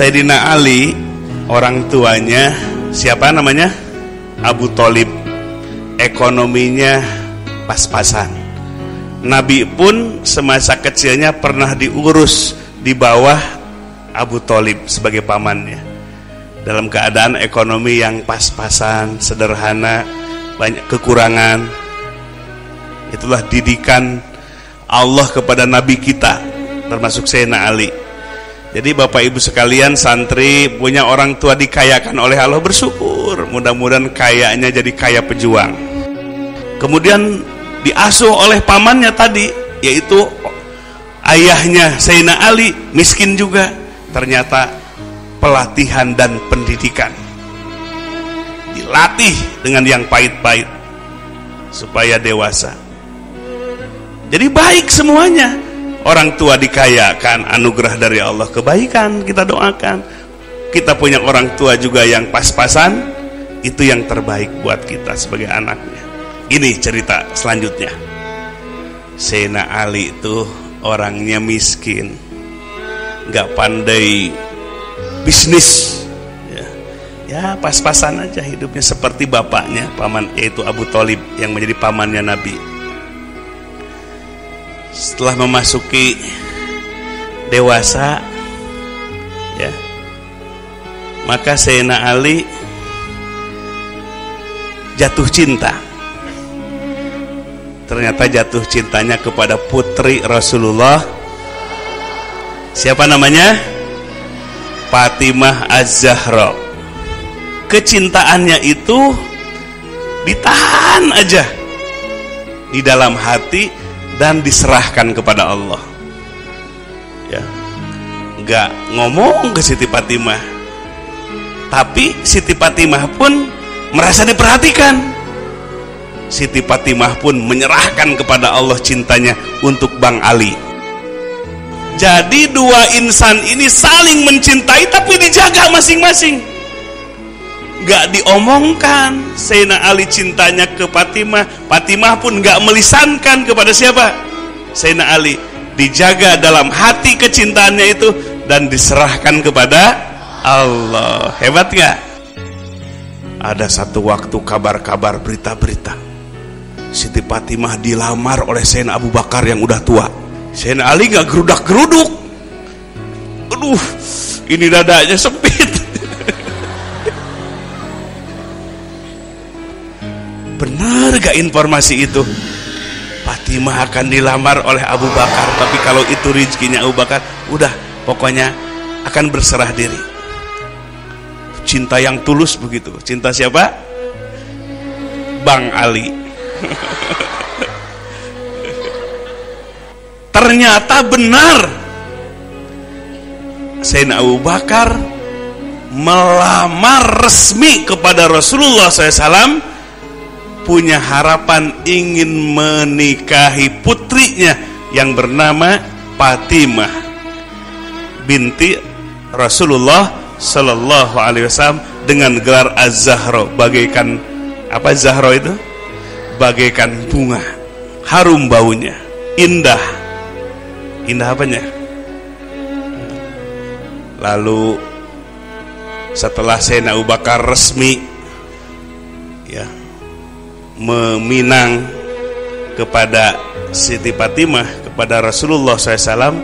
Sayyidina Ali orang tuanya siapa namanya? Abu Talib ekonominya pas-pasan Nabi pun semasa kecilnya pernah diurus di bawah Abu Talib sebagai pamannya dalam keadaan ekonomi yang pas-pasan, sederhana, banyak kekurangan. Itulah didikan Allah kepada Nabi kita, termasuk Sayyidina Ali. Jadi Bapak Ibu sekalian santri punya orang tua dikayakan oleh Allah bersyukur. Mudah-mudahan kayanya jadi kaya pejuang. Kemudian diasuh oleh pamannya tadi yaitu ayahnya Sayyidina Ali miskin juga. Ternyata pelatihan dan pendidikan. Dilatih dengan yang pahit-pahit supaya dewasa. Jadi baik semuanya. Orang tua dikayakan anugerah dari Allah kebaikan kita doakan. Kita punya orang tua juga yang pas-pasan itu yang terbaik buat kita sebagai anaknya. Ini cerita selanjutnya. Sena Ali itu orangnya miskin, nggak pandai bisnis ya, ya pas-pasan aja hidupnya seperti bapaknya paman yaitu Abu Talib yang menjadi pamannya Nabi setelah memasuki dewasa ya. Maka Sayyidina Ali jatuh cinta. Ternyata jatuh cintanya kepada putri Rasulullah. Siapa namanya? Fatimah Az-Zahra. Kecintaannya itu ditahan aja di dalam hati dan diserahkan kepada Allah. Ya. Nggak ngomong ke Siti Fatimah. Tapi Siti Fatimah pun merasa diperhatikan. Siti Fatimah pun menyerahkan kepada Allah cintanya untuk Bang Ali. Jadi dua insan ini saling mencintai tapi dijaga masing-masing. Gak diomongkan Sayyidina Ali cintanya ke Fatimah. Fatimah pun gak melisankan kepada siapa? Sayyidina Ali. Dijaga dalam hati kecintaannya itu dan diserahkan kepada Allah. Hebat gak? Ada satu waktu kabar-kabar berita-berita. Siti Fatimah dilamar oleh Sayyidina Abu Bakar yang udah tua Sayyidina Ali nggak gerudak geruduk aduh ini dadanya sempit benar gak informasi itu? Fatimah akan dilamar oleh Abu Bakar tapi kalau itu rezekinya Abu Bakar udah pokoknya akan berserah diri. Cinta yang tulus begitu. Cinta siapa? Bang Ali. Ternyata benar. Sayyidina Abu Bakar melamar resmi kepada Rasulullah SAW punya harapan ingin menikahi putrinya yang bernama Fatimah binti Rasulullah Sallallahu Alaihi Wasallam dengan gelar Az-Zahra. Bagaikan apa Zahra itu? Bagaikan bunga harum baunya indah. Indah apanya? Lalu setelah Sayyidina Abu Bakar resmi meminang kepada Siti Fatimah kepada Rasulullah SAW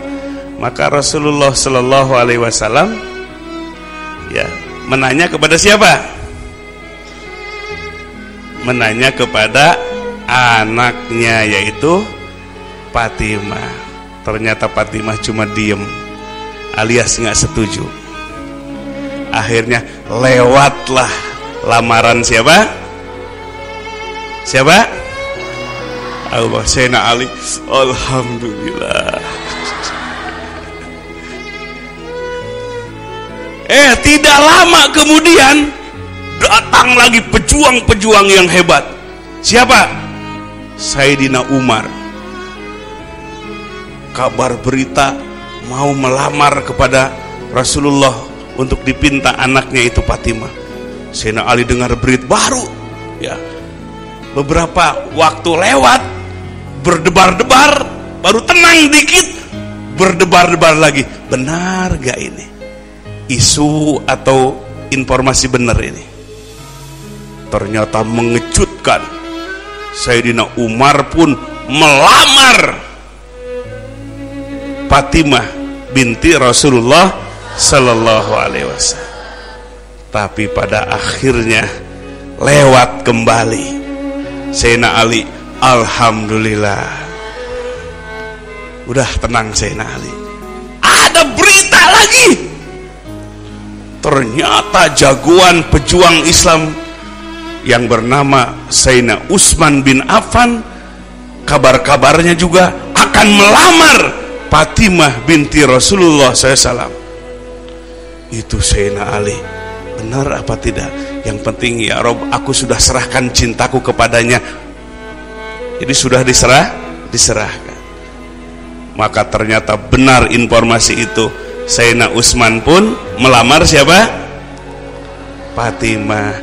maka Rasulullah Shallallahu Alaihi Wasallam ya menanya kepada siapa? Menanya kepada anaknya yaitu Fatimah. Ternyata Fatimah cuma diem alias nggak setuju. Akhirnya lewatlah lamaran siapa siapa? Abu Bakar Ali Alhamdulillah. Eh tidak lama kemudian datang lagi pejuang-pejuang yang hebat. Siapa? Sayyidina Umar. Kabar berita mau melamar kepada Rasulullah untuk dipinta anaknya itu Fatimah. Sayyidina Ali dengar berita baru. Ya beberapa waktu lewat berdebar-debar baru tenang dikit berdebar-debar lagi. Benar gak ini? Isu atau informasi benar ini? Ternyata mengejutkan. Sayyidina Umar pun melamar Fatimah binti Rasulullah Sallallahu Alaihi Wasallam. Tapi pada akhirnya lewat kembali Sayyidina Ali Alhamdulillah. Udah tenang Sayyidina Ali. Ada berita lagi. Ternyata jagoan pejuang Islam yang bernama Sayyidina Utsman bin Affan kabar-kabarnya juga akan melamar Fatimah binti Rasulullah SAW itu Sayyidina Ali. Benar apa tidak yang penting ya Rob aku sudah serahkan cintaku kepadanya. Jadi sudah diserah diserahkan. Maka ternyata benar informasi itu. Sayyidina Utsman pun melamar siapa? Fatimah.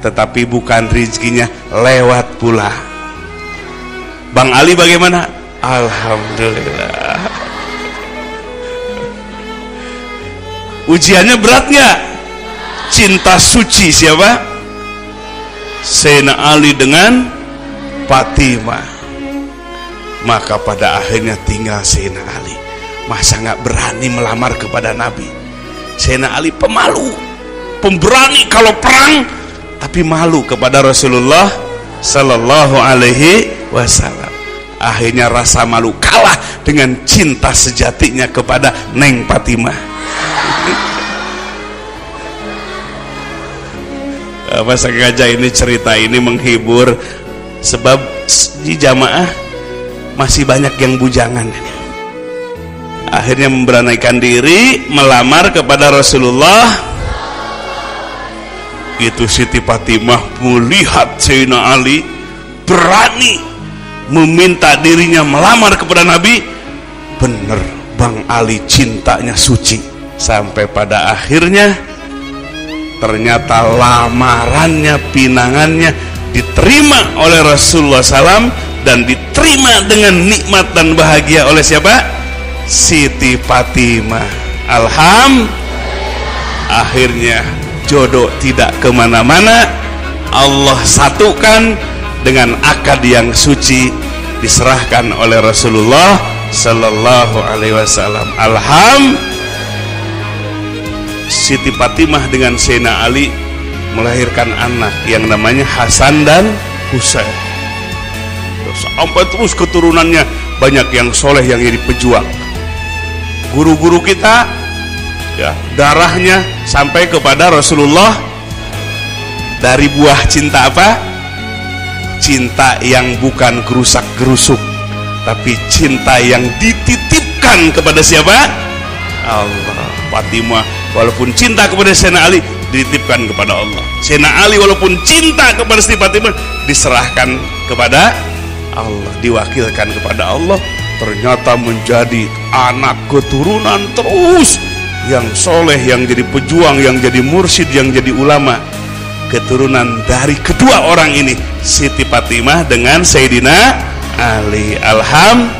Tetapi bukan rezekinya lewat pula. Bang Ali bagaimana? Alhamdulillah. Ujiannya berat nggak cinta suci siapa? Sayyidina Ali dengan Fatimah. Maka pada akhirnya tinggal Sayyidina Ali. Masa nggak berani melamar kepada Nabi? Sayyidina Ali pemalu pemberani kalau perang tapi malu kepada Rasulullah Sallallahu Alaihi Wasallam. Akhirnya rasa malu kalah dengan cinta sejatinya kepada Neng Fatimah apa sengaja ini cerita ini menghibur. Sebab di jamaah masih banyak yang bujangan. Akhirnya memberanikan diri melamar kepada Rasulullah. Itu Siti Fatimah melihat Sayyidina Ali berani meminta dirinya melamar kepada Nabi. Bener Bang Ali cintanya suci. Sampai pada akhirnya ternyata lamarannya pinangannya diterima oleh Rasulullah SAW dan diterima dengan nikmat dan bahagia oleh siapa? Siti Fatimah. Alham akhirnya jodoh tidak ke mana-mana. Allah satukan dengan akad yang suci diserahkan oleh Rasulullah Sallallahu Alaihi Wasallam. Alham Siti Fatimah dengan Sena Ali melahirkan anak yang namanya Hasan dan Husain. Sampai terus keturunannya. Banyak yang soleh yang jadi pejuang. Guru-guru kita ya darahnya sampai kepada Rasulullah. Dari buah cinta apa? Cinta yang bukan gerusak gerusuk tapi cinta yang dititipkan kepada siapa? Allah. Fatimah walaupun cinta kepada Sena Ali dititipkan kepada Allah. Sena Ali walaupun cinta kepada Siti Fatimah diserahkan kepada Allah diwakilkan kepada Allah. Ternyata menjadi anak keturunan terus. Yang soleh yang jadi pejuang yang jadi mursyid yang jadi ulama. Keturunan dari kedua orang ini Siti Fatimah dengan Sayyidina Ali. Alhamdulillah